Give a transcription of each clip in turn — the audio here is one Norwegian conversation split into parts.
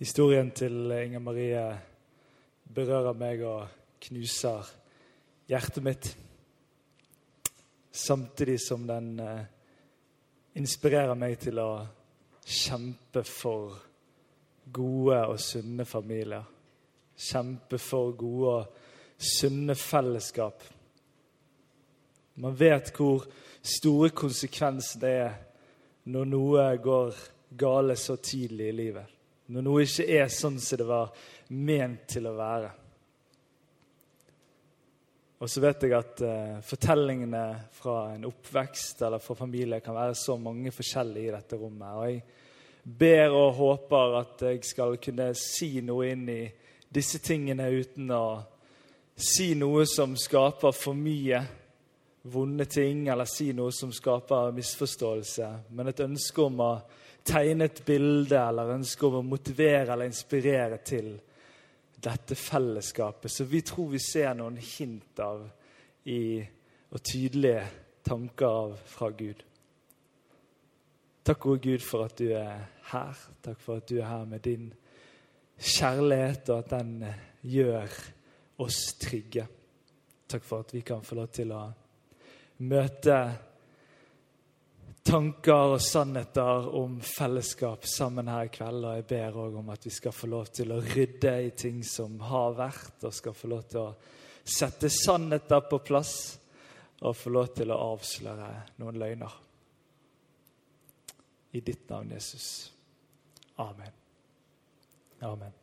Historien til Inger Marie berører meg og knuser hjertet mitt. Samtidig som den eh, inspirerer meg til å kjempe for gode og sunne familier. Kjempe for gode og sunne fellesskap. Man vet hvor store konsekvenser det er når noe går gale så tidlig i livet. Når noe ikke er sånn som det var ment til å være. Og så vet jeg at uh, fortellingene fra en oppvekst eller fra familie kan være så mange forskjellige i dette rommet. Og jeg ber og håper at jeg skal kunne si noe inn i disse tingene uten å si noe som skaper for mye vonde ting, eller si noe som skaper misforståelse, men et ønske om å tegne et bilde eller ønske om å motivere eller inspirere til dette fellesskapet som vi tror vi ser noen hint av i, og tydelige tanker av fra Gud. Takk, gode Gud, for at du er her. Takk for at du er her med din kjærlighet, og at den gjør oss trygge. Takk for at vi kan få lov til å møte tanker og sannheter om fellesskap sammen her i kveld. Og jeg ber òg om at vi skal få lov til å rydde i ting som har vært, og skal få lov til å sette sannheter på plass og få lov til å avsløre noen løgner. I ditt navn, Jesus. Amen. Amen.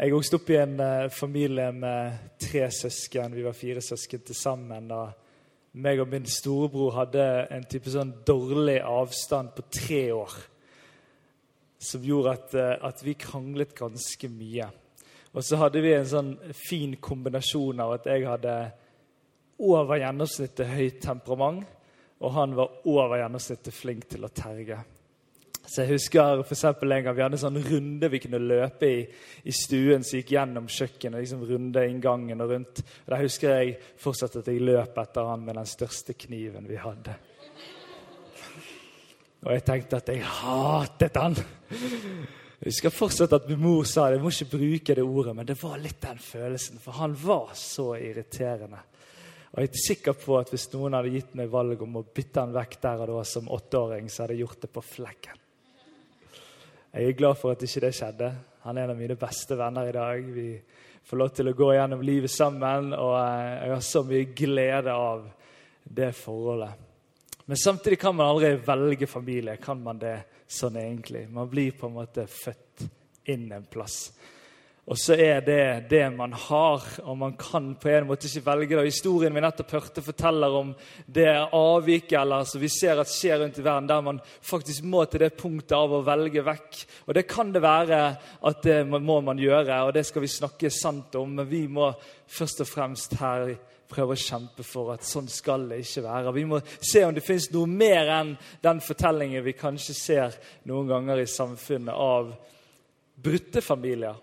Jeg vokste opp i en uh, familie med tre søsken. Vi var fire søsken til sammen. og meg og min storebror hadde en type sånn dårlig avstand på tre år. Som gjorde at, eh, at, vi kranglet ganske mye. Og så hadde vi en sånn fin kombinasjon av at jeg hadde over gjennomsnittet høyt temperament, og han var over gjennomsnittet flink til å terge. Så jeg husker for en gang Vi hadde en sånn runde vi kunne løpe i i stuen som gikk gjennom kjøkkenet. liksom runde inngangen og rundt. Og Da husker jeg fortsatt at jeg løp etter han med den største kniven vi hadde. Og jeg tenkte at jeg hatet han. Jeg husker fortsatt at min mor sa det. Jeg må ikke bruke det ordet, men det var litt den følelsen. For han var så irriterende. Og jeg er sikker på at hvis noen hadde gitt meg valg om å bytte han vekk der og da som åtteåring, så hadde jeg gjort det på flekken. Jeg er glad for at ikke det skjedde. Han er en av mine beste venner i dag. Vi får lov til å gå gjennom livet sammen, og eh, jeg har så mye glede av det forholdet. Men samtidig kan man aldri velge familie. Kan man det sånn egentlig? Man blir på en måte født inn en plass. Og så er det det man har, og man kan på en måte ikke velge det. Historien vi nettopp hørte, forteller om det avviket eller som vi ser at skjer rundt i verden, der man faktisk må til det punktet av å velge vekk. Og Det kan det være at det må man gjøre, og det skal vi snakke sant om. Men vi må først og fremst her prøve å kjempe for at sånn skal det ikke være. Vi må se om det fins noe mer enn den fortellingen vi kanskje ser noen ganger i samfunnet av brutte familier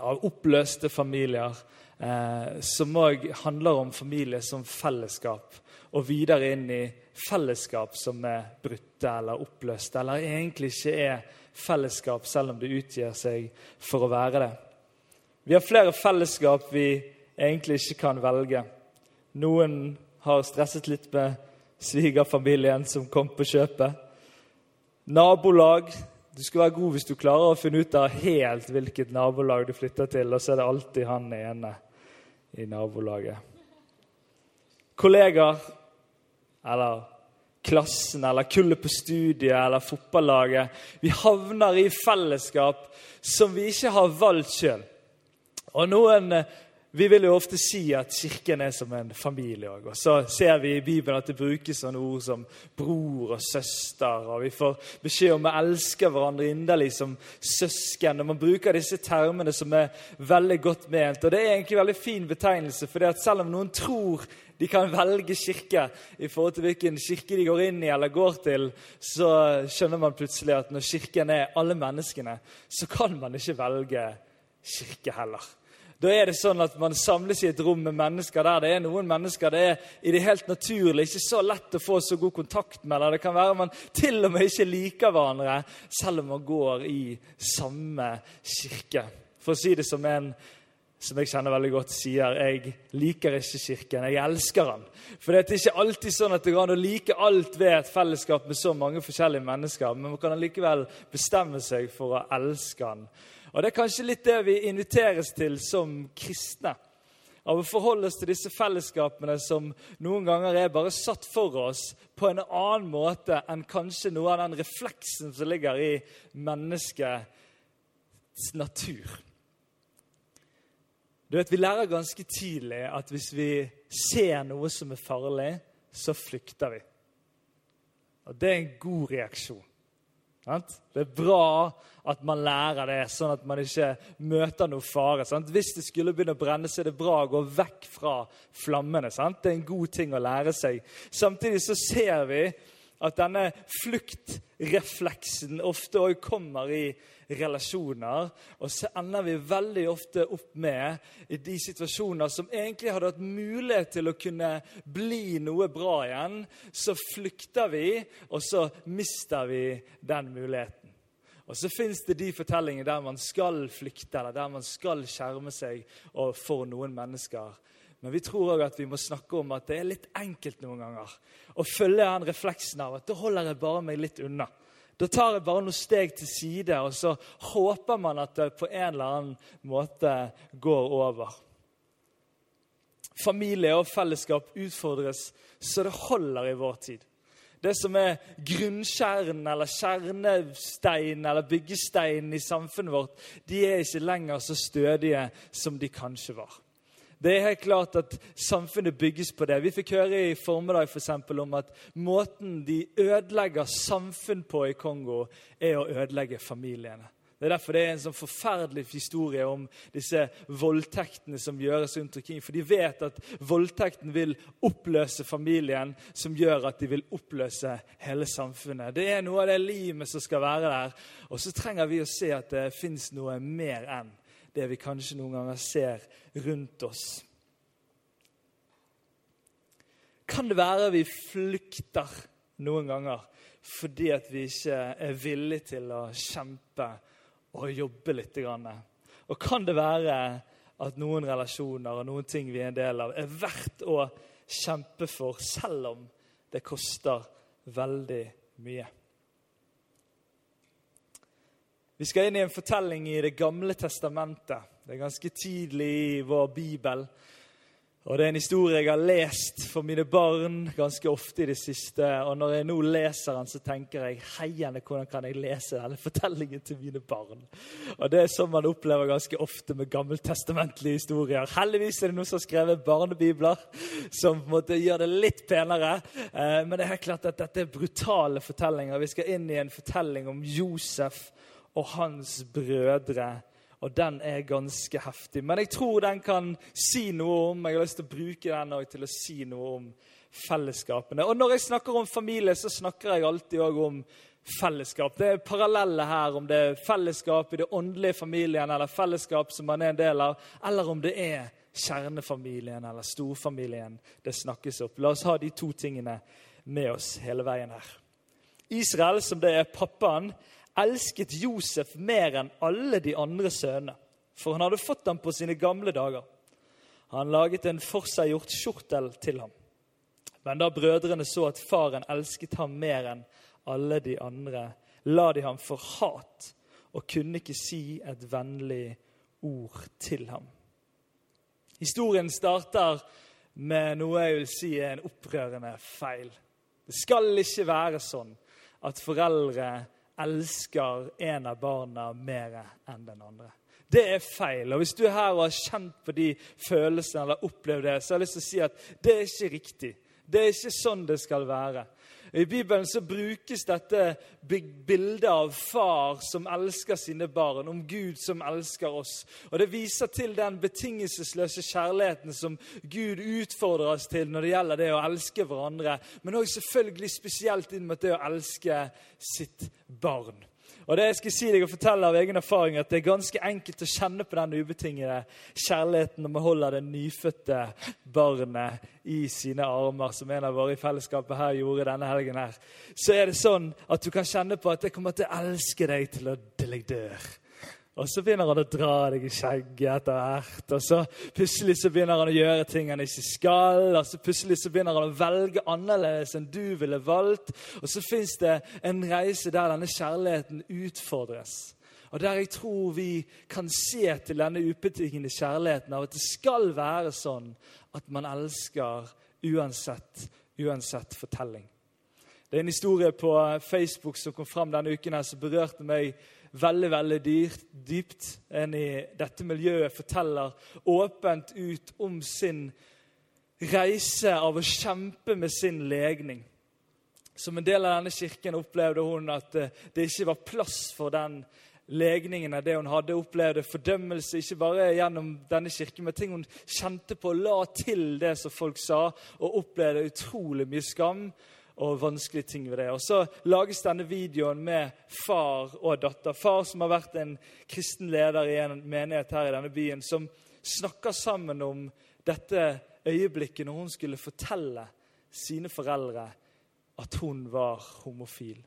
av oppløste familier, eh, som òg handler om familie som fellesskap. Og videre inn i fellesskap som er brutte eller oppløste, eller egentlig ikke er fellesskap, selv om det utgir seg for å være det. Vi har flere fellesskap vi egentlig ikke kan velge. Noen har stresset litt med svigerfamilien som kom på kjøpet. Nabolag du skal være god hvis du klarer å finne ut av helt hvilket nabolag du flytter til, og så er det alltid han ene i nabolaget. Kollegaer eller klassen eller kullet på studiet eller fotballaget. Vi havner i fellesskap som vi ikke har valgt sjøl. Og noen Vi vil jo ofte si at Kirken er som en familie òg. Og så ser vi i Bibelen at det brukes sånne ord som bror og søster. Og vi får beskjed om å elske hverandre inderlig som søsken. Og man bruker disse termene som er veldig godt ment. Og det er egentlig en veldig fin betegnelse, for selv om noen tror de kan velge kirke i forhold til hvilken kirke de går inn i eller går til, så skjønner man plutselig at når Kirken er alle menneskene, så kan man ikke velge kirke heller. Da er det sånn at man samles i et rom med mennesker der det er noen mennesker det er i det helt naturlig ikke så lett å få så god kontakt med. Det kan være man til og med ikke liker hverandre, selv om man går i samme kirke. For å si det som en som jeg kjenner veldig godt, sier jeg liker ikke Kirken, jeg elsker den. For det er ikke alltid sånn at det går an å like alt ved et fellesskap med så mange forskjellige mennesker, men man kan allikevel bestemme seg for å elske den. Og Det er kanskje litt det vi inviteres til som kristne. Av å forholde oss til disse fellesskapene som noen ganger er bare satt for oss på en annen måte enn kanskje noe av den refleksen som ligger i menneskets natur. Du vet, Vi lærer ganske tidlig at hvis vi ser noe som er farlig, så flykter vi. Og Det er en god reaksjon. Det er bra at man lærer det, sånn at man ikke møter noe fare. Sant? Hvis det skulle begynne å brenne, så er det bra å gå vekk fra flammene. Sant? Det er en god ting å lære seg. Samtidig så ser vi at denne fluktrefleksen ofte òg kommer i relasjoner. Og så ender vi veldig ofte opp med i de situasjoner som egentlig hadde hatt mulighet til å kunne bli noe bra igjen. Så flykter vi, og så mister vi den muligheten. Og så fins det de fortellingene der man skal flykte, eller der man skal skjerme seg for noen mennesker. Men vi tror òg at vi må snakke om at det er litt enkelt noen ganger å følge den refleksen av at da holder jeg bare meg litt unna. Da tar jeg bare noen steg til side, og så håper man at det på en eller annen måte går over. Familie og fellesskap utfordres så det holder i vår tid. Det som er grunnkjernen eller kjernesteinen eller byggesteinen i samfunnet vårt, de er ikke lenger så stødige som de kanskje var. Det er helt klart at samfunnet bygges på det. Vi fikk høre i formiddag for eksempel, om at måten de ødelegger samfunn på i Kongo, er å ødelegge familiene. Det er derfor det er en sånn forferdelig historie om disse voldtektene som gjøres rundt omkring. For de vet at voldtekten vil oppløse familien, som gjør at de vil oppløse hele samfunnet. Det er noe av det limet som skal være der. Og så trenger vi å se at det fins noe mer enn det vi kanskje noen ganger ser rundt oss. Kan det være vi flykter noen ganger fordi at vi ikke er villige til å kjempe og jobbe litt? Og kan det være at noen relasjoner og noen ting vi er en del av, er verdt å kjempe for, selv om det koster veldig mye? Vi skal inn i en fortelling i Det gamle testamentet. Det er ganske tidlig i vår bibel. Og Det er en historie jeg har lest for mine barn ganske ofte i det siste. Og når jeg nå leser den, så tenker jeg heiende, hvordan kan jeg lese denne fortellingen til mine barn? Og Det er sånn man opplever ganske ofte med gammeltestamentlige historier. Heldigvis er det noen som har skrevet barnebibler som på en måte gjør det litt penere. Eh, men det er helt klart at dette er brutale fortellinger. Vi skal inn i en fortelling om Josef og hans brødre. Og den er ganske heftig. Men jeg tror den kan si noe om Jeg har lyst til å bruke den også til å si noe om fellesskapene. Og når jeg snakker om familie, så snakker jeg alltid òg om fellesskap. Det er paralleller her om det er fellesskap i det åndelige familien, eller fellesskap som man er en del av, eller om det er kjernefamilien eller storfamilien det snakkes opp. La oss ha de to tingene med oss hele veien her. Israel, som det er pappaen, elsket Josef mer enn alle de andre sønnene, for han hadde fått ham på sine gamle dager. Han laget en forseggjort skjortel til ham. Men da brødrene så at faren elsket ham mer enn alle de andre, la de ham for hat og kunne ikke si et vennlig ord til ham. Historien starter med noe jeg vil si er en opprørende feil. Det skal ikke være sånn at foreldre elsker en av barna mer enn den andre. Det er feil. Og Hvis du er her og har kjent på de følelsene eller opplevd det, så har jeg lyst til å si at det er ikke riktig. Det er ikke sånn det skal være. I Bibelen så brukes dette bildet av far som elsker sine barn, om Gud som elsker oss. Og Det viser til den betingelsesløse kjærligheten som Gud utfordrer oss til når det gjelder det å elske hverandre, men òg selvfølgelig spesielt inn mot det å elske sitt barn. Og det jeg skal si deg og fortelle av egen erfaring, at det er ganske enkelt å kjenne på den ubetingede kjærligheten når man holder det nyfødte barnet i sine armer, som en av våre i fellesskapet her gjorde denne helgen. her. Så er det sånn at du kan kjenne på at jeg kommer til å elske deg til til jeg dør. Og så begynner han å dra deg i skjegget etter hvert. Og så plutselig så begynner han å gjøre ting han ikke skal. Og så plutselig så begynner han å velge annerledes enn du ville valgt. Og så fins det en reise der denne kjærligheten utfordres. Og der jeg tror vi kan se til denne ubetingede kjærligheten av at det skal være sånn at man elsker uansett, uansett fortelling. Det er en historie på Facebook som kom fram denne uken her, som berørte meg veldig veldig dyrt, dypt. En i dette miljøet forteller åpent ut om sin reise av å kjempe med sin legning. Som en del av denne kirken opplevde hun at eh, det ikke var plass for den legningen av det hun hadde. Opplevde fordømmelse ikke bare gjennom denne kirken, men ting hun kjente på, la til det som folk sa, og opplevde utrolig mye skam og vanskelige ting ved det. Og Så lages denne videoen med far og datter. Far som har vært en kristen leder i en menighet her i denne byen, som snakker sammen om dette øyeblikket når hun skulle fortelle sine foreldre at hun var homofil.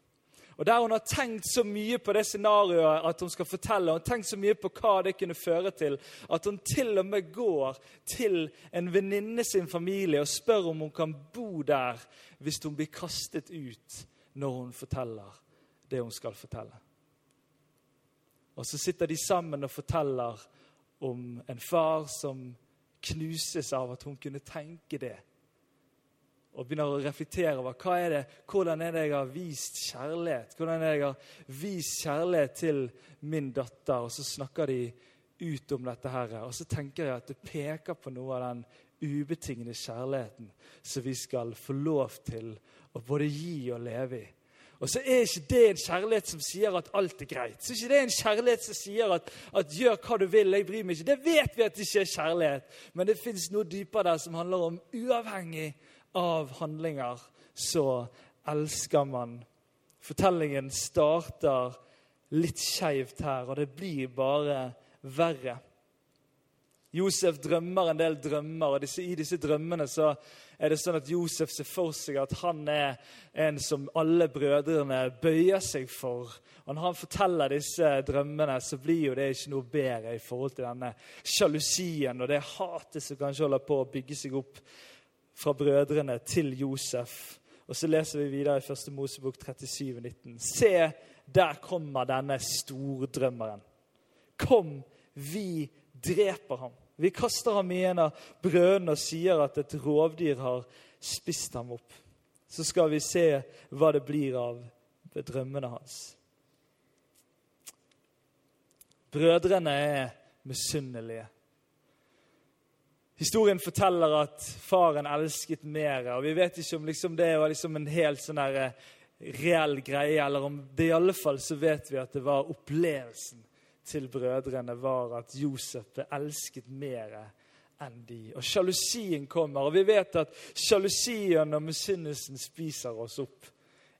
Og Der hun har tenkt så mye på det scenarioet at hun skal fortelle, og tenkt så mye på hva det kunne føre til, at hun til og med går til en venninne sin familie og spør om hun kan bo der hvis hun blir kastet ut når hun forteller det hun skal fortelle. Og så sitter de sammen og forteller om en far som knuses av at hun kunne tenke det og begynner å reflektere over hva er det, hvordan er det jeg har vist kjærlighet. Hvordan er det jeg har vist kjærlighet til min datter? Og så snakker de ut om dette her. Og så tenker jeg at det peker på noe av den ubetingede kjærligheten som vi skal få lov til å både gi og leve i. Og så er ikke det en kjærlighet som sier at alt er greit. Så er ikke det en kjærlighet som sier at, at 'gjør hva du vil, jeg bryr meg ikke'. Det vet vi at det ikke er kjærlighet. Men det fins noe dypere der som handler om uavhengig av handlinger, så elsker man. Fortellingen starter litt skeivt her, og det blir bare verre. Josef drømmer en del drømmer, og i disse drømmene så er det sånn at Josef ser for seg at han er en som alle brødrene bøyer seg for. Og Når han forteller disse drømmene, så blir jo det ikke noe bedre i forhold til denne sjalusien og det hatet som kanskje holder på å bygge seg opp fra brødrene til Josef. Og så leser vi videre i 1. Mosebok 37, 19. Se, der kommer denne stordrømmeren. Kom, vi dreper ham. Vi kaster ham i en av brødene og sier at et rovdyr har spist ham opp. Så skal vi se hva det blir av drømmene hans. Brødrene er misunnelige. Historien forteller at faren elsket mer. og Vi vet ikke om liksom det var liksom en helt sånn der, eh, reell greie, eller om det i alle fall så vet vi at det var opplevelsen til brødrene var at Josef ble elsket mer enn de. Og sjalusien kommer. Og vi vet at sjalusien og misunnelsen spiser oss opp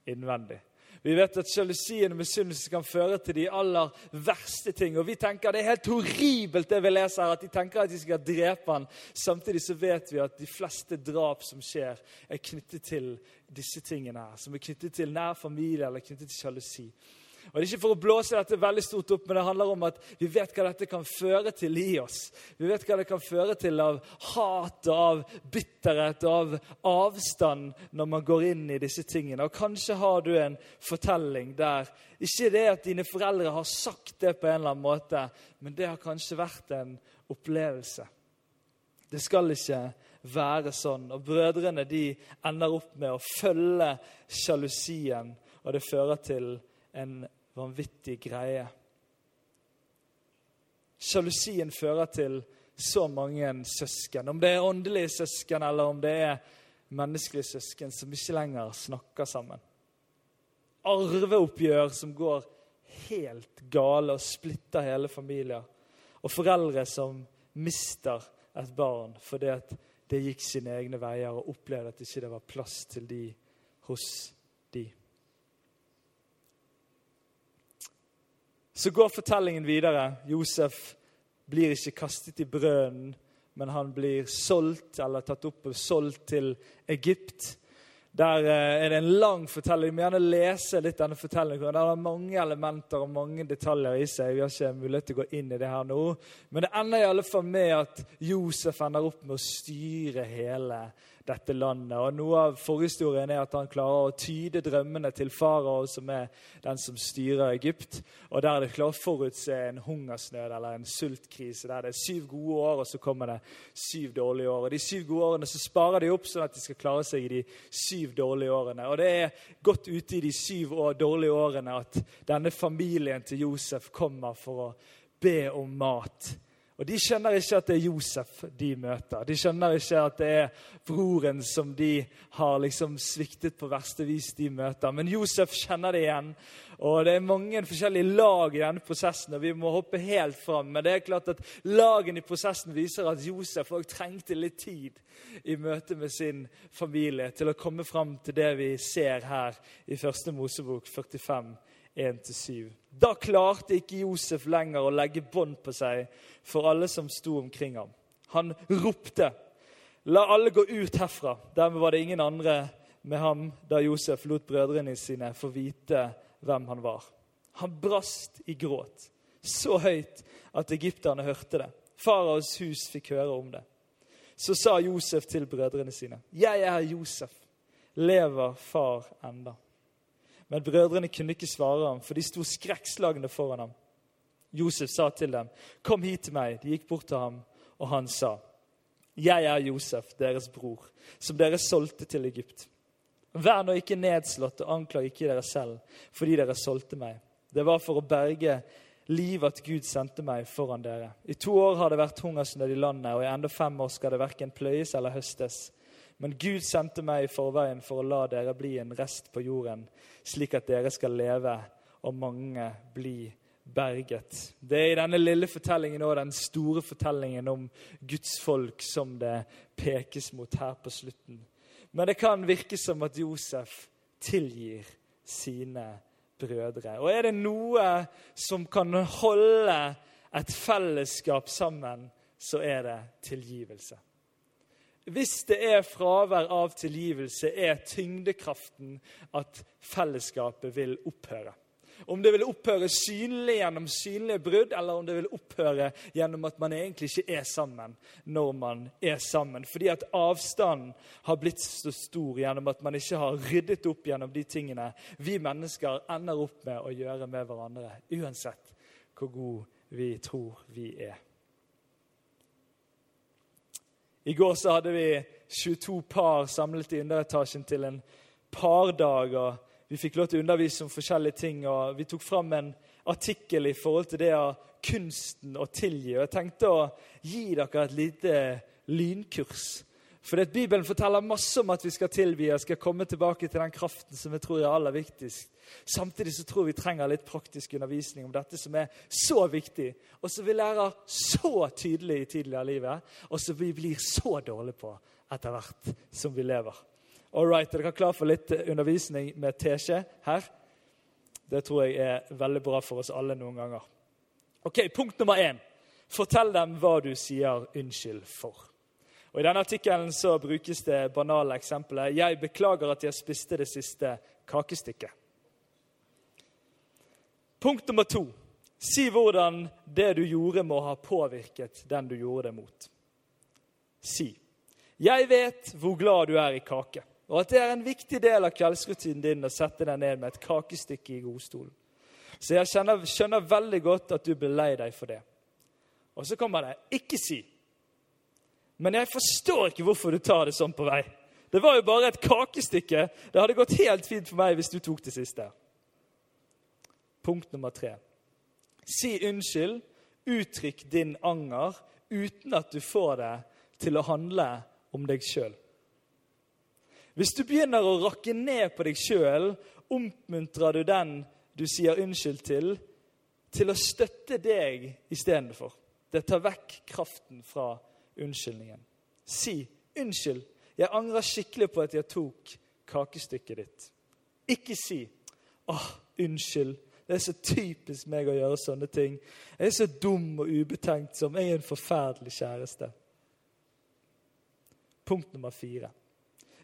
innvendig. Vi vet at sjalusien og misunnelse kan føre til de aller verste ting. Og vi tenker det er helt horribelt det vi leser her, at de tenker at de skal drepe han. Samtidig så vet vi at de fleste drap som skjer, er knyttet til disse tingene her. Som er knyttet til nær familie eller knyttet til sjalusi. Og Det er ikke for å blåse dette veldig stort opp, men det handler om at vi vet hva dette kan føre til i oss. Vi vet hva det kan føre til av hat og av bitterhet og av avstand når man går inn i disse tingene. Og Kanskje har du en fortelling der ikke det at dine foreldre har sagt det på en eller annen måte, men det har kanskje vært en opplevelse. Det skal ikke være sånn. Og brødrene de ender opp med å følge sjalusien, og det fører til en vanvittig greie. sjalusien fører til så mange søsken. Om det er åndelige søsken, eller om det er menneskelige søsken som ikke lenger snakker sammen. Arveoppgjør som går helt gale og splitter hele familier. Og foreldre som mister et barn fordi at det gikk sine egne veier og opplevde at det ikke var plass til de hos de. Så går fortellingen videre. Josef blir ikke kastet i brønnen, men han blir solgt eller tatt opp og solgt til Egypt. Der eh, er det en lang fortelling. Vi må gjerne lese litt denne fortellingen. Det har mange elementer og mange detaljer i seg. Vi har ikke mulighet til å gå inn i det her nå. Men det ender i alle fall med at Josef ender opp med å styre hele dette landet. Og Noe av forhistorien er at han klarer å tyde drømmene til farao, som er den som styrer Egypt. Og der er det klart å forutse en hungersnød eller en sultkrise. Der det er syv gode år, og så kommer det syv dårlige år. Og De syv gode årene så sparer de opp sånn at de skal klare seg i de syv dårlige årene. Og Det er godt ute i de syv år, dårlige årene at denne familien til Josef kommer for å be om mat. Og De skjønner ikke at det er Josef de møter. De skjønner ikke at det er broren som de har liksom sviktet på verste vis de møter. Men Josef kjenner det igjen. Og Det er mange forskjellige lag i denne prosessen, og vi må hoppe helt fram. Men det er klart at lagene i prosessen viser at Josef også trengte litt tid i møte med sin familie til å komme fram til det vi ser her i første Mosebok 45. 1-7. Da klarte ikke Josef lenger å legge bånd på seg for alle som sto omkring ham. Han ropte, 'La alle gå ut herfra.' Dermed var det ingen andre med ham da Josef lot brødrene sine få vite hvem han var. Han brast i gråt, så høyt at egypterne hørte det. Faraos hus fikk høre om det. Så sa Josef til brødrene sine, 'Jeg er Josef. Lever far enda?' Men brødrene kunne ikke svare ham, for de sto skrekkslagne foran ham. Josef sa til dem, 'Kom hit til meg.' De gikk bort til ham, og han sa, 'Jeg er Josef, deres bror, som dere solgte til Egypt.' Vær nå ikke nedslått og anklag ikke dere selv fordi dere solgte meg. Det var for å berge liv at Gud sendte meg foran dere. I to år har det vært hungersnød i landet, og i enda fem år skal det verken pløyes eller høstes. Men Gud sendte meg i forveien for å la dere bli en rest på jorden, slik at dere skal leve og mange bli berget. Det er i denne lille fortellingen og den store fortellingen om Guds folk som det pekes mot her på slutten. Men det kan virke som at Josef tilgir sine brødre. Og er det noe som kan holde et fellesskap sammen, så er det tilgivelse. Hvis det er fravær av tilgivelse, er tyngdekraften at fellesskapet vil opphøre. Om det vil opphøre synlig gjennom synlige brudd, eller om det vil opphøre gjennom at man egentlig ikke er sammen når man er sammen. Fordi at avstanden har blitt så stor gjennom at man ikke har ryddet opp gjennom de tingene vi mennesker ender opp med å gjøre med hverandre, uansett hvor gode vi tror vi er. I går så hadde vi 22 par samlet i underetasjen til en pardag. og Vi fikk lov til å undervise om forskjellige ting. og Vi tok fram en artikkel i forhold til det av kunsten å tilgi. og Jeg tenkte å gi dere et lite lynkurs. For det Bibelen forteller masse om at vi skal tilby og skal komme tilbake til den kraften som vi tror er aller viktigst. Samtidig så tror vi trenger litt praktisk undervisning om dette som er så viktig, og som vi lærer så tydelig i tidligere livet, og som vi blir så dårlige på etter hvert som vi lever. All right, Er dere klar for litt undervisning med teskje her? Det tror jeg er veldig bra for oss alle noen ganger. Ok, Punkt nummer én. Fortell dem hva du sier unnskyld for. Og I denne artikkelen så brukes det banale eksempelet 'Jeg beklager at jeg spiste det siste kakestykket'. Punkt nummer to. Si hvordan det du gjorde, må ha påvirket den du gjorde det mot. Si. Jeg vet hvor glad du er i kake, og at det er en viktig del av kveldsrutinen din å sette deg ned med et kakestykke i godstolen. Så jeg skjønner, skjønner veldig godt at du blir lei deg for det. Og så kommer det 'ikke si'. Men jeg forstår ikke hvorfor du tar det sånn på vei. Det var jo bare et kakestykke. Det hadde gått helt fint for meg hvis du tok det siste. Punkt nummer tre. Si unnskyld Uttrykk din anger uten at du får det til å handle om deg sjøl. Hvis du begynner å rakke ned på deg sjøl, oppmuntrer du den du sier unnskyld til, til å støtte deg istedenfor. Det tar vekk kraften fra unnskyldningen. Si 'Unnskyld, jeg angrer skikkelig på at jeg tok kakestykket ditt'. Ikke si 'Åh, unnskyld, det er så typisk meg å gjøre sånne ting'. 'Jeg er så dum og ubetenkt som jeg er en forferdelig kjæreste'. Punkt nummer fire.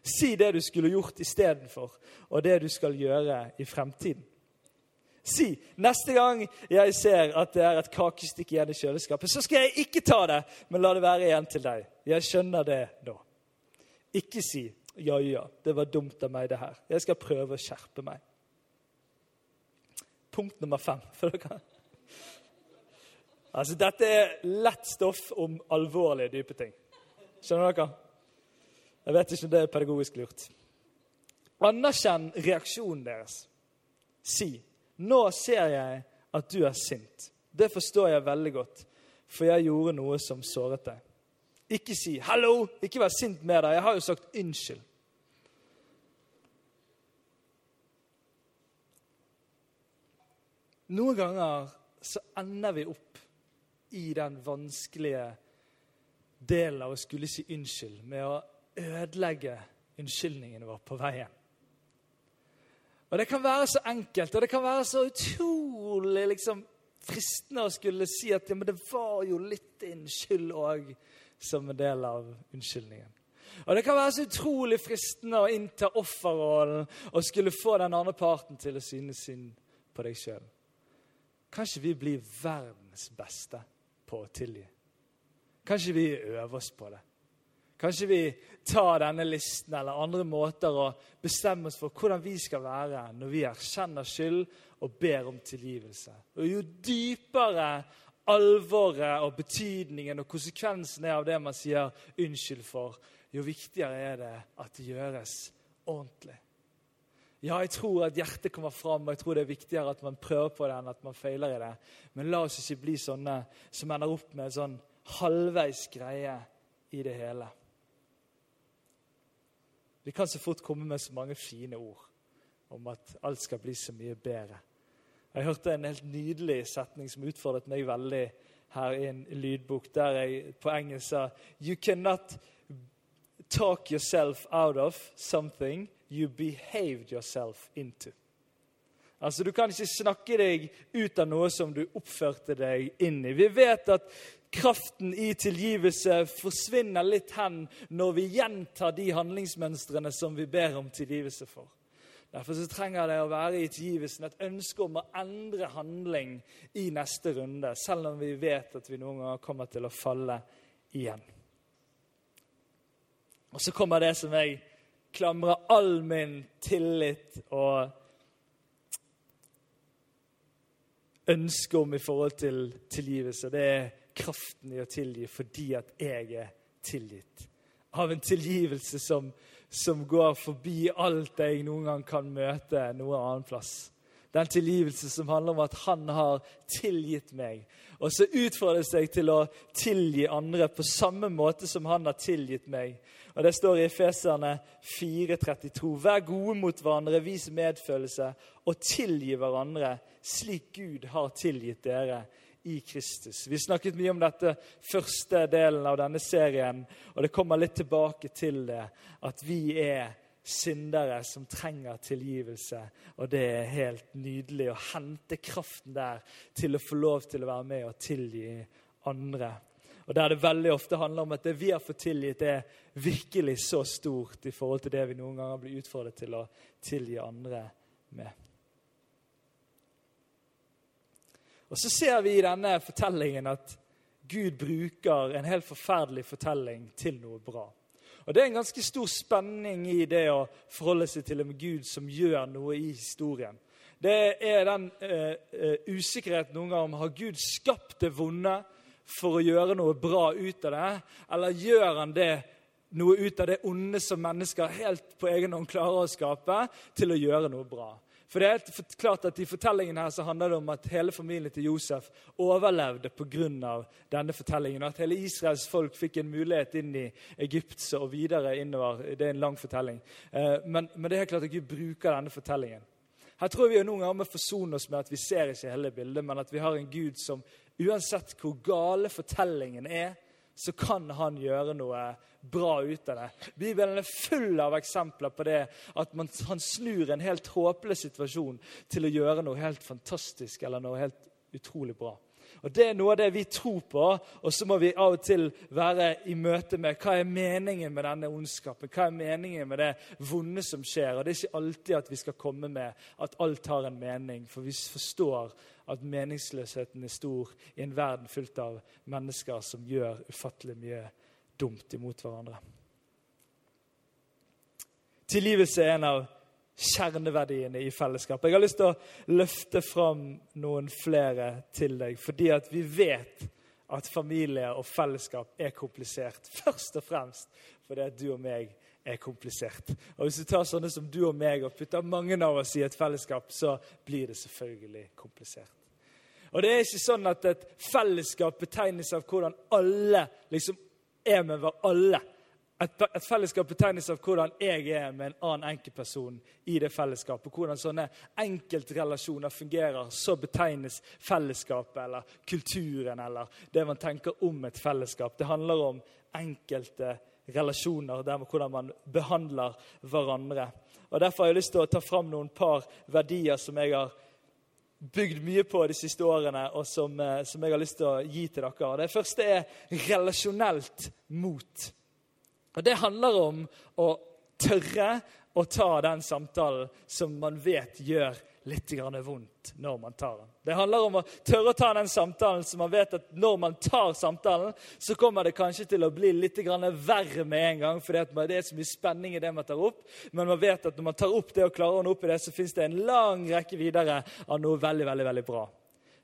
Si det du skulle gjort istedenfor, og det du skal gjøre i fremtiden. Si neste gang jeg ser at det er et kakestykke igjen i kjøleskapet, så skal jeg ikke ta det, men la det være igjen til deg. Jeg skjønner det nå. Ikke si ja, ja, det var dumt av meg, det her. Jeg skal prøve å skjerpe meg. Punkt nummer fem. for dere. Altså, Dette er lett stoff om alvorlige, dype ting. Skjønner dere? Jeg vet ikke om det er pedagogisk lurt. Anerkjenn reaksjonen deres. Si 'Nå ser jeg at du er sint'. Det forstår jeg veldig godt, for jeg gjorde noe som såret deg. Ikke si 'hallo', ikke vær sint med deg. Jeg har jo sagt unnskyld. Noen ganger så ender vi opp i den vanskelige delen av å skulle si unnskyld med å ødelegge unnskyldningen vår på veien. Og Det kan være så enkelt, og det kan være så utrolig liksom, fristende å skulle si at ja, men det var jo litt din skyld òg, som en del av unnskyldningen. Og Det kan være så utrolig fristende å innta offerrollen og skulle få den andre parten til å synes synd på deg sjøl. Kanskje vi blir verdens beste på å tilgi? Kanskje vi øver oss på det? Kanskje vi tar denne listen eller andre måter å bestemme oss for hvordan vi skal være når vi erkjenner skyld og ber om tilgivelse. Og Jo dypere alvoret og betydningen og konsekvensen er av det man sier unnskyld for, jo viktigere er det at det gjøres ordentlig. Ja, jeg tror at hjertet kommer fram, og jeg tror det er viktigere at man prøver på det enn at man feiler i det. Men la oss ikke bli sånne som ender opp med en sånn halvveis greie i det hele. Vi kan så fort komme med så mange fine ord om at alt skal bli så mye bedre. Jeg hørte en helt nydelig setning som utfordret meg veldig her i en lydbok, der jeg på engelsk sa You cannot talk yourself out of something you behaved yourself into. Altså, Du kan ikke snakke deg ut av noe som du oppførte deg inn i. Vi vet at kraften i tilgivelse forsvinner litt hen når vi gjentar de handlingsmønstrene som vi ber om tilgivelse for. Derfor så trenger det å være i tilgivelsen et ønske om å endre handling i neste runde, selv om vi vet at vi noen ganger kommer til å falle igjen. Og så kommer det som jeg klamrer all min tillit og ønske om i forhold til tilgivelse. Det er kraften i å tilgi fordi at jeg er tilgitt. Av en tilgivelse som, som går forbi alt jeg noen gang kan møte noe annen plass. Den tilgivelse som handler om at han har tilgitt meg. Og så utfordres jeg til å tilgi andre på samme måte som han har tilgitt meg. Og Det står i Efeserne 4,32.: Vær gode mot hverandre, vis medfølelse og tilgi hverandre, slik Gud har tilgitt dere i Kristus. Vi snakket mye om dette første delen av denne serien, og det kommer litt tilbake til det. At vi er syndere som trenger tilgivelse. Og det er helt nydelig å hente kraften der til å få lov til å være med og tilgi andre. Og Der det veldig ofte handler om at det vi har fått tilgitt, er virkelig så stort i forhold til det vi noen ganger blir utfordret til å tilgi andre med. Og Så ser vi i denne fortellingen at Gud bruker en helt forferdelig fortelling til noe bra. Og Det er en ganske stor spenning i det å forholde seg til en Gud som gjør noe i historien. Det er den uh, uh, usikkerheten noen ganger om har Gud skapt det vonde for å gjøre noe bra ut av det, eller gjør han det noe ut av det onde som mennesker helt på egen hånd klarer å skape, til å gjøre noe bra. For det er klart at I fortellingen her så handler det om at hele familien til Josef overlevde pga. denne fortellingen. Og at hele Israels folk fikk en mulighet inn i Egypt og videre innover. Det er en lang fortelling. Eh, men, men det er helt klart at Gud bruker denne fortellingen. Her tror vi noen ganger må forsone oss med at vi ser ikke hele bildet, men at vi har en Gud som uansett hvor gale fortellingen er, så kan han gjøre noe bra ut av det. Bibelen er full av eksempler på det at man, han snur en helt håpløs situasjon til å gjøre noe helt fantastisk eller noe helt utrolig bra. Og Det er noe av det vi tror på, og så må vi av og til være i møte med hva er meningen med denne ondskapen, hva er meningen med det vonde som skjer. Og Det er ikke alltid at vi skal komme med at alt har en mening, for vi forstår at meningsløsheten er stor i en verden fullt av mennesker som gjør ufattelig mye dumt imot hverandre. Tilgivelse er en av kjerneverdiene i fellesskapet. Jeg har lyst til å løfte fram noen flere til deg, fordi at vi vet at familie og fellesskap er komplisert. Først og fremst fordi at du og meg er komplisert. Og Hvis du tar sånne som du og meg og putter mange av oss i et fellesskap, så blir det selvfølgelig komplisert. Og Det er ikke sånn at et fellesskap betegnes av hvordan alle liksom er med hver alle et, et, fellesskap betegnes av hvordan jeg er med en annen enkeltperson i det fellesskapet. Hvordan sånne enkeltrelasjoner fungerer. Så betegnes fellesskapet eller kulturen eller det man tenker om et fellesskap. Det handler om enkelte relasjoner, der, hvordan man behandler hverandre. Og Derfor har jeg lyst til å ta fram noen par verdier som jeg har bygd mye på de siste årene, og som, eh, som jeg har lyst til å gi til dere. Det første er relasjonelt mot. Og Det handler om å tørre å ta den samtalen som man vet gjør litt vondt når man tar den. Det handler om å tørre å ta den samtalen som man vet at når man tar samtalen, så kommer det kanskje til å bli litt verre med en gang, fordi det er så mye spenning i det man tar opp. Men man vet at når man tar opp det og klarer å nå opp i det, så fins det en lang rekke videre av noe veldig, veldig, veldig bra.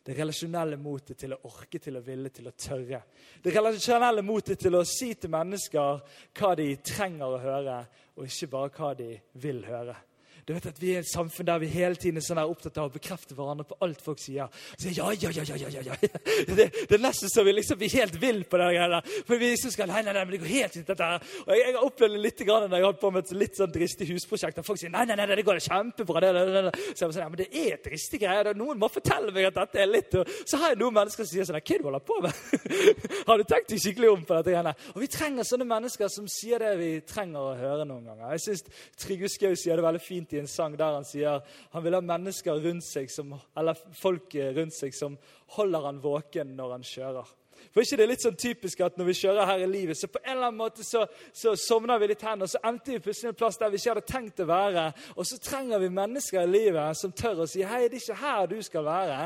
Det relasjonelle motet til å orke, til å ville, til å tørre. Det relasjonelle motet til å si til mennesker hva de trenger å høre, og ikke bare hva de vil høre. Du vet at Vi er et samfunn der vi hele tiden er sånn opptatt av å bekrefte hverandre på alt folk sier. Så, ja, ja, ja, ja, ja, ja. Det, det, er nesten så vi liksom blir helt vill på det. Der. For vi liksom skal, nei, nei, nei, men det går helt fint, dette her. Og jeg, jeg, det litt grann når jeg har holdt på med et litt sånn dristig husprosjekt. Der folk sier nei, nei, nei, det går kjempebra. Det, det, det. Så jeg sånn, ja, men det er dristig greie. Noen må fortelle meg at dette er litt og Så har jeg noen mennesker som sier sånn Hva er holder på med? har du tenkt deg skikkelig om på dette? Greiene? Og vi trenger sånne mennesker som sier det vi trenger å høre noen ganger. Jeg syns Trygve Skau sier det veldig fint i en sang der han sier han vil ha mennesker rundt seg som, eller folk rundt seg som holder han våken når han kjører. For ikke det er litt sånn typisk at Når vi kjører her i livet, så på en eller annen måte så, så sovner vi litt hen, og så endte vi plutselig en plass der vi ikke hadde tenkt å være. Og så trenger vi mennesker i livet som tør å si hei, det er ikke her du skal være.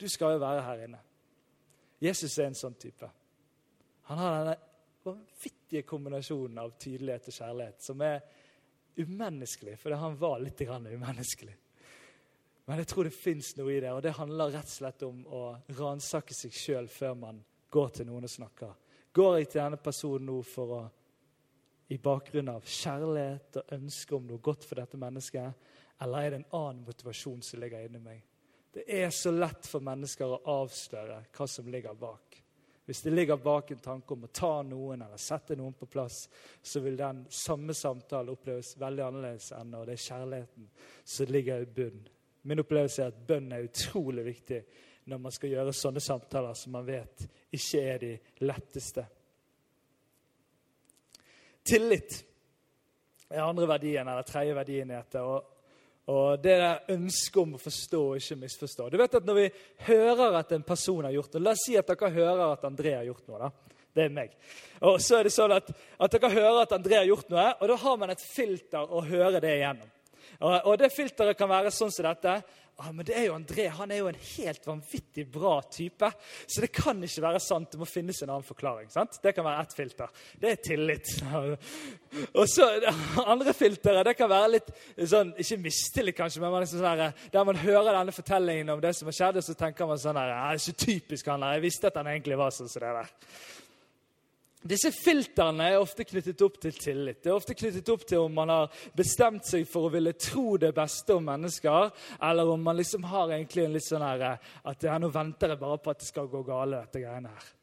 Du skal jo være her inne. Jesus er en sånn type. Han har denne vanvittige kombinasjonen av tydelighet og kjærlighet som er umenneskelig, fordi han var litt umenneskelig. Men jeg tror det fins noe i det, og det handler rett og slett om å ransake seg sjøl før man går til noen og snakker. Går jeg til denne personen nå for å i bakgrunn av kjærlighet og ønske om noe godt for dette mennesket, eller er det en annen motivasjon som ligger inni meg? Det er så lett for mennesker å avsløre hva som ligger bak. Hvis det ligger bak en tanke om å ta noen eller sette noen på plass, så vil den samme samtalen oppleves veldig annerledes enn når det er kjærligheten som ligger i bunnen. Min opplevelse er at bønn er utrolig viktig når man skal gjøre sånne samtaler som man vet ikke er de letteste. Tillit er andre verdien, eller tredje verdien dette. Og og det er ønsket om å forstå og ikke misforstå. Du vet at Når vi hører at en person har gjort noe La oss si at dere hører at André har gjort noe. da. Det er meg. Og så er det sånn at, at dere hører at André har gjort noe, og da har man et filter å høre det igjennom. Og, og det filteret kan være sånn som dette ah, men det er jo André han er jo en helt vanvittig bra type. Så det kan ikke være sant. Det må finnes en annen forklaring. sant? Det kan være ett filter. Det er tillit. Og så andre filteret det kan være litt sånn, ikke mistillit, kanskje, men man liksom sånn der man hører denne fortellingen om det som har skjedd, og så tenker man sånn her, Det er så typisk han der. Jeg visste at han egentlig var sånn som det der. Disse filtrene er ofte knyttet opp til tillit. Det er ofte knyttet opp til om man har bestemt seg for å ville tro det beste om mennesker, eller om man liksom har egentlig en litt sånn her, at ja, nå venter jeg bare på at det skal gå gale, dette greiene her.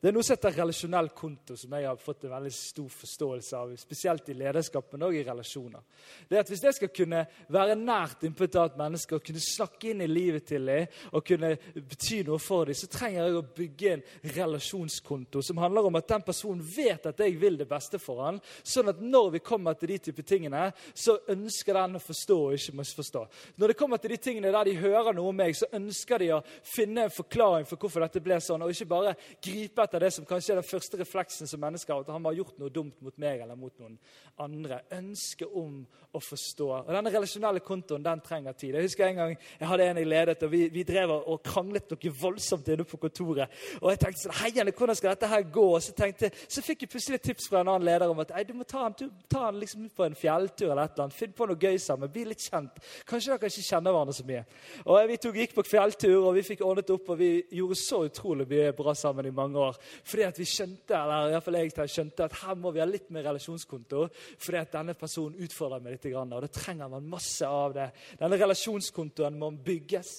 Det er noe som heter relasjonell konto, som jeg har fått en veldig stor forståelse av. Spesielt i lederskap, men òg i relasjoner. Det er at Hvis jeg skal kunne være nært innpå et annet menneske og kunne snakke inn i livet til dem, og kunne bety noe for dem, så trenger jeg å bygge en relasjonskonto som handler om at den personen vet at jeg vil det beste for han, sånn at når vi kommer til de type tingene, så ønsker den å forstå og ikke misforstå. Når det kommer til de tingene der de hører noe om meg, så ønsker de å finne en forklaring for hvorfor dette ble sånn, og ikke bare gripe etter det som kanskje er den første refleksen som mennesker har, at han har gjort noe dumt mot meg eller mot noen andre. Ønske om å forstå. Og Denne relasjonelle kontoen den trenger tid. Jeg husker en gang jeg hadde en jeg ledet, og vi, vi drev og kranglet noe voldsomt inne på kontoret. Og jeg tenkte sånn, heiende, hvordan skal dette her gå? Og så, tenkte, så fikk jeg plutselig et tips fra en annen leder om at du må ta han, du, ta han liksom på en fjelltur eller et eller annet. Finn på noe gøy sammen. Bli litt kjent. Kanskje dere ikke kjenner hverandre så mye. Og Vi tok, gikk på fjelltur, og vi fikk ordnet opp, og vi gjorde så utrolig mye bra sammen i mange år. Fordi at vi skjønte eller i hvert fall jeg skjønte at her må vi ha litt mer relasjonskonto. Fordi at denne personen utfordrer meg litt. Og da trenger man masse av det. Denne relasjonskontoen må bygges.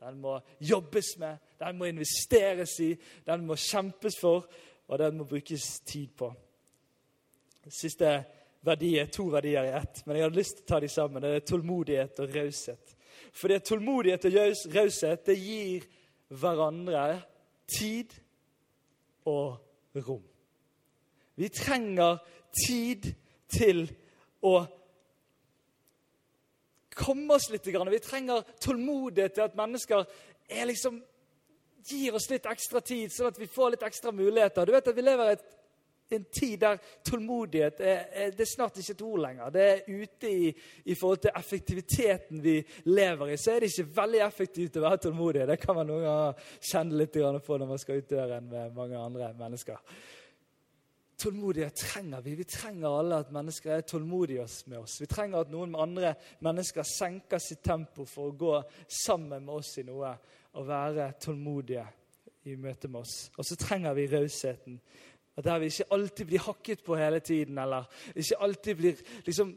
Den må jobbes med, den må investeres i, den må kjempes for, og den må brukes tid på. Siste verdi er to verdier i ett, men jeg hadde lyst til å ta de sammen. Det er tålmodighet og raushet. Fordi tålmodighet og raushet det gir hverandre tid og rom. Vi trenger tid til å komme oss litt. Vi trenger tålmodighet til at mennesker liksom, gir oss litt ekstra tid, sånn at vi får litt ekstra muligheter. Du vet at Vi lever i et en tid der tålmodighet er, det er snart ikke et ord lenger. Det er ute i, i, forhold til effektiviteten vi lever i. Så er det ikke veldig effektivt å være tålmodig. Det kan man noen ganger kjenne litt på når man skal ut døren med mange andre mennesker. Tålmodighet trenger vi. Vi trenger alle at mennesker er tålmodige med oss. Vi trenger at noen andre mennesker senker sitt tempo for å gå sammen med oss i noe og være tålmodige i møte med oss. Og så trenger vi rausheten at Der vi ikke alltid blir hakket på hele tiden, eller ikke alltid blir liksom,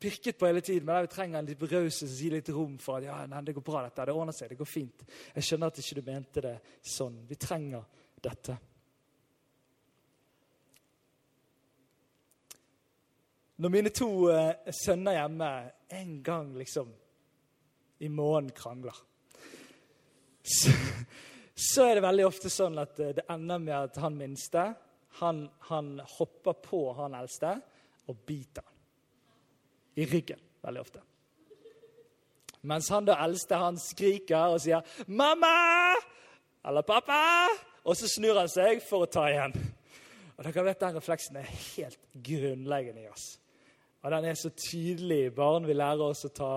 pirket på hele tiden, men der vi trenger en litt raushet som gir litt rom for at ja, nei, det går bra, dette, det ordner seg, det går fint. Jeg skjønner at ikke du mente det sånn. Vi trenger dette. Når mine to eh, sønner hjemme en gang liksom i måneden krangler så, så, er det veldig ofte sånn at eh, det ender med at han minste han, han hopper på han eldste og biter han. I ryggen veldig ofte. Mens han da eldste han skriker og sier 'Mamma!' eller 'Pappa!' Og så snur han seg for å ta igjen. Og dere vet Den refleksen er helt grunnleggende i oss. Og Den er så tydelig. Barn vil lære oss å ta,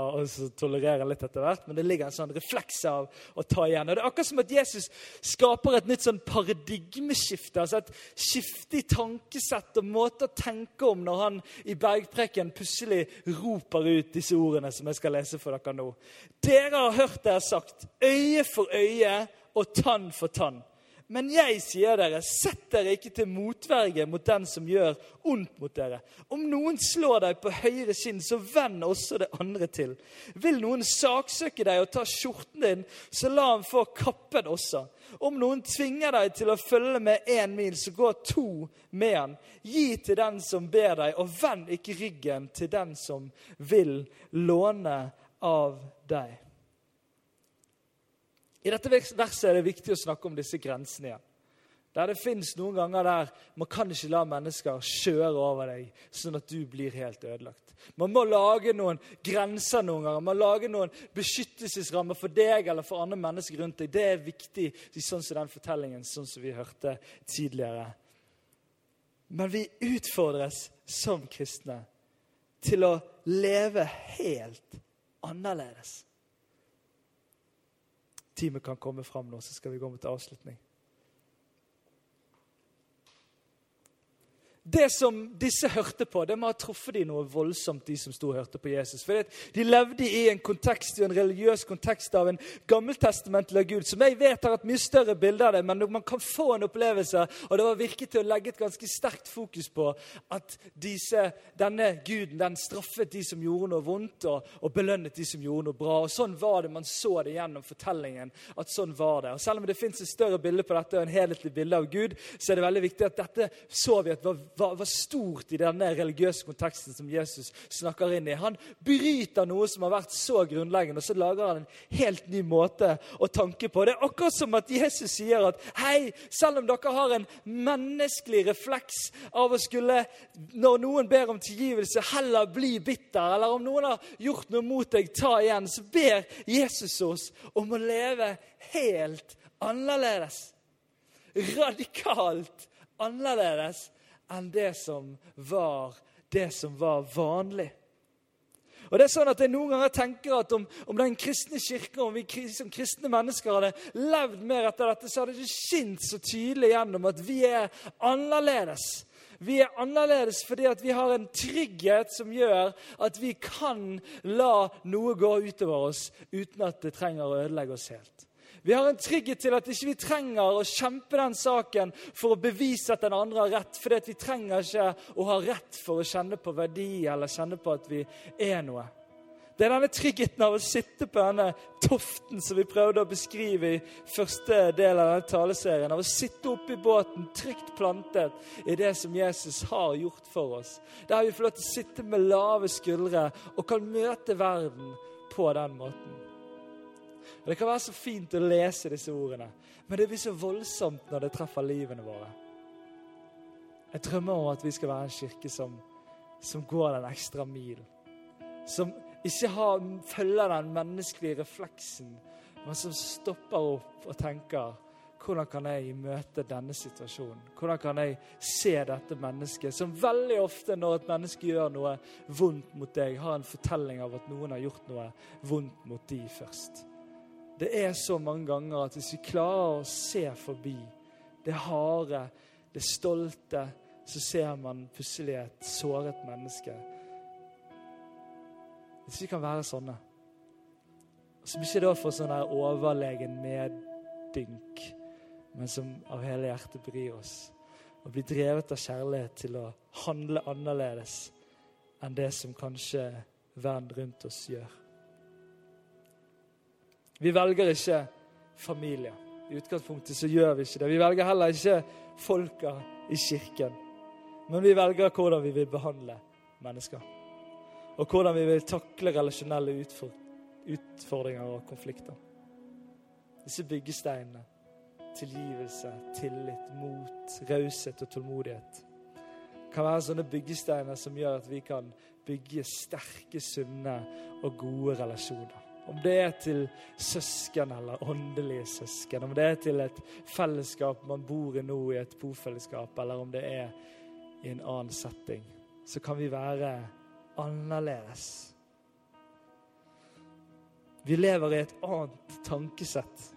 tolerere litt etter hvert. Men det ligger en sånn refleks av å ta igjen. Og Det er akkurat som at Jesus skaper et nytt sånn paradigmeskifte. altså Et skifte i tankesett og måte å tenke om når han i bergpreken plutselig roper ut disse ordene som jeg skal lese for dere nå. Dere har hørt det jeg har sagt. Øye for øye og tann for tann. Men jeg sier dere, sett dere ikke til motverge mot den som gjør ondt mot dere. Om noen slår deg på høyre kinn, så vend også det andre til. Vil noen saksøke deg og ta skjorten din, så la ham få kappen også. Om noen tvinger deg til å følge med én mil, så gå to med han. Gi til den som ber deg, og vend ikke ryggen til den som vil låne av deg. I dette verset er det viktig å snakke om disse grensene igjen. Der det fins noen ganger der man kan ikke la mennesker kjøre over deg, sånn at du blir helt ødelagt. Man må lage noen grenser noen ganger. Man må lage noen beskyttelsesrammer for deg eller for andre mennesker rundt deg. Det er viktig sånn som den fortellingen sånn som vi hørte tidligere. Men vi utfordres som kristne til å leve helt annerledes teamet kan komme fram nå, så skal vi gå mot avslutning. Det som disse hørte på, det må ha truffet de noe voldsomt, de som sto og hørte på Jesus. For De levde i en kontekst, i en religiøs kontekst av en gammeltestamentlig Gud, som jeg vet har et mye større bilde av det, men man kan få en opplevelse, og det var virket til å legge et ganske sterkt fokus på at disse, denne guden den straffet de som gjorde noe vondt, og, og, belønnet de som gjorde noe bra. Og Sånn var det. Man så det gjennom fortellingen. at sånn var det. Og Selv om det fins et større bilde på dette, og en helhetlig bilde av Gud, så er det veldig viktig at dette så vi at var var, var, stort i denne religiøse konteksten som Jesus snakker inn i. Han bryter noe som har vært så grunnleggende, og så lager han en helt ny måte å tanke på. Det er akkurat som at Jesus sier at hei, selv om dere har en menneskelig refleks av å skulle, når noen ber om tilgivelse, heller bli bitter, eller om noen har gjort noe mot deg, ta igjen, så ber Jesus oss om å leve helt annerledes. Radikalt annerledes enn det som var det som var vanlig. Og det er sånn at Jeg noen ganger tenker at om, om den kristne kirke, om vi som kristne mennesker hadde levd mer etter dette, så hadde det skint så tydelig gjennom at vi er annerledes. Vi er annerledes fordi at vi har en trygghet som gjør at vi kan la noe gå utover oss uten at det trenger å ødelegge oss helt. Vi har en trygghet til at ikke vi ikke trenger å kjempe den saken for å bevise at den andre har rett. For vi trenger ikke å ha rett for å kjenne på verdi eller kjenne på at vi er noe. Det er denne tryggheten av å sitte på denne toften som vi prøvde å beskrive i første del av denne taleserien. Av å sitte oppe i båten, trygt plantet i det som Jesus har gjort for oss. Der vi får lov til å sitte med lave skuldre og kan møte verden på den måten. Og Det kan være så fint å lese disse ordene, men det blir så voldsomt når det treffer livene våre. Jeg drømmer om at vi skal være en kirke som, som går den ekstra mil. Som ikke har, følger den menneskelige refleksen, men som stopper opp og tenker hvordan kan jeg møte denne situasjonen? Hvordan kan jeg se dette mennesket, som veldig ofte når et menneske gjør noe vondt mot deg, har en fortelling av at noen har gjort noe vondt mot de først. Det er så mange ganger at hvis vi klarer å se forbi det harde, det stolte, så ser man plutselig et såret menneske. Hvis vi kan være sånne Som ikke da får sånn her overlegen meddynk, men som av hele hjertet bryr oss. Og blir drevet av kjærlighet til å handle annerledes enn det som kanskje verden rundt oss gjør. Vi velger ikke familie. I utgangspunktet så gjør vi ikke det. Vi velger heller ikke folka i kirken. Men vi velger hvordan vi vil behandle mennesker. Og hvordan vi vil takle relasjonelle utfordringer og konflikter. Disse byggesteinene tilgivelse, tillit, mot, raushet og tålmodighet kan være sånne byggesteiner som gjør at vi kan bygge sterke, sunne og gode relasjoner. Om det er til søsken eller åndelige søsken, om det er til et fellesskap man bor i nå, i et bofellesskap, eller om det er i en annen setting, så kan vi være annerledes. Vi lever i et annet tankesett.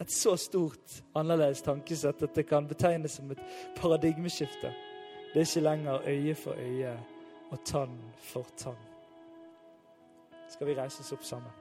Et så stort annerledes tankesett at det kan betegnes som et paradigmeskifte. Det er ikke lenger øye for øye og tann for tann. Skal vi reise oss opp sammen?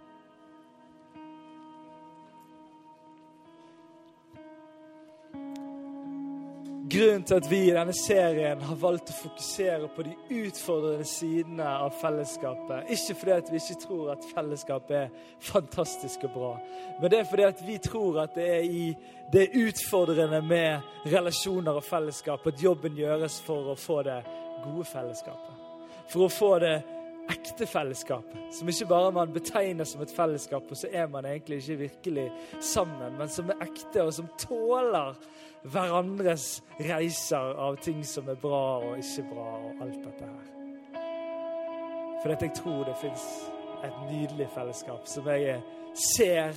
Grunnen til at vi i denne serien har valgt å fokusere på de utfordrende sidene av fellesskapet, ikke fordi at vi ikke tror at fellesskap er fantastisk og bra, men det er fordi at vi tror at det er i det utfordrende med relasjoner og fellesskap at jobben gjøres for å få det gode fellesskapet. For å få det ekte fellesskap. som ikke bare man betegner som et fellesskap, og så er man egentlig ikke virkelig sammen, men som er ekte, og som tåler hverandres reiser av ting som er bra og ikke bra, og alt dette her. For jeg tror det fins et nydelig fellesskap som jeg ser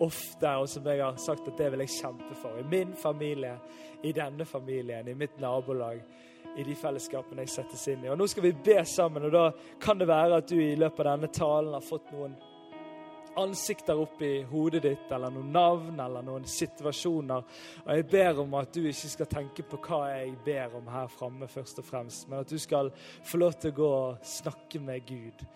ofte, og som jeg har sagt at det vil jeg kjempe for. I min familie, i denne familien, i mitt nabolag, i de fellesskapene jeg settes inn i. Og Nå skal vi be sammen, og da kan det være at du i løpet av denne talen har fått noen ansikter opp i hodet ditt, eller noen navn eller noen situasjoner. Og jeg ber om at du ikke skal tenke på hva jeg ber om her framme, først og fremst, men at du skal få lov til å gå og snakke med Gud.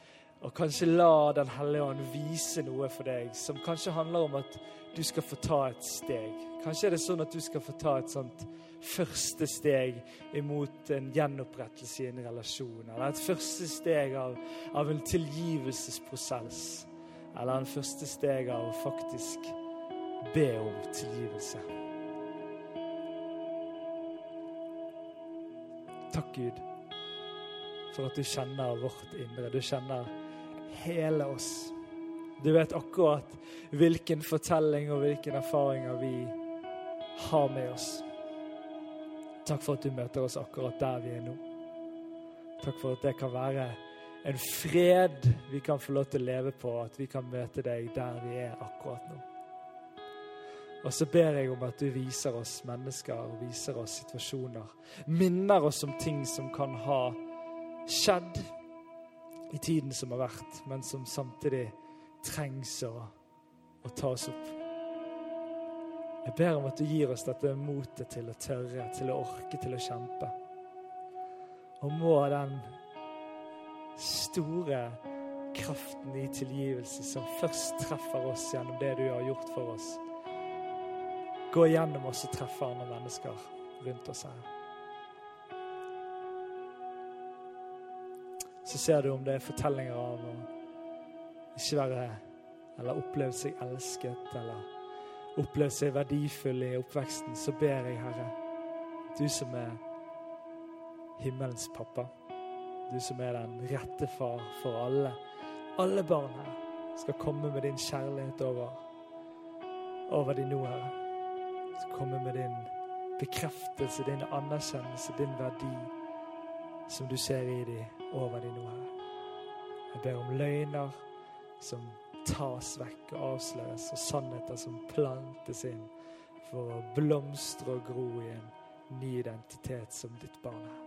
Og kanskje la Den hellige ånd vise noe for deg som kanskje handler om at du skal få ta et steg. Kanskje er det sånn at du skal få ta et sånt første steg imot en gjenopprettelse i en relasjon. Eller et første steg av, av en tilgivelsesprosess. Eller en første steg av å faktisk be om tilgivelse. Takk, Gud, for at du kjenner vårt indre. Du kjenner hele oss. Du vet akkurat hvilken fortelling og hvilken erfaringer vi har med oss. Takk for at du møter oss akkurat der vi er nå. Takk for at det kan være en fred vi kan få lov til å leve på, at vi kan møte deg der vi er akkurat nå. Og så ber jeg om at du viser oss mennesker og viser oss situasjoner. Minner oss om ting som kan ha skjedd i tiden som har vært, men som samtidig trengs å, å tas opp. Jeg ber om at du gir oss dette motet til å tørre, til å orke, til å kjempe. Og må den store kraften i tilgivelse som først treffer oss gjennom det du har gjort for oss, gå gjennom oss og treffe andre mennesker rundt oss her. Så ser du om det er fortellinger av å ikke være eller oppleve seg elsket eller opplevd seg verdifull i oppveksten, så ber jeg, Herre, du som er himmelens pappa, du som er den rette far for alle, alle barn her, skal komme med din kjærlighet over, over de nå, Herre. Skal komme med din bekreftelse, din anerkjennelse, din verdi, som du ser i de, over de nå, Herre. Jeg ber om løgner som tas vekk og avsløres, og sannheter som plantes inn for å blomstre og gro i en ny identitet som ditt barn er.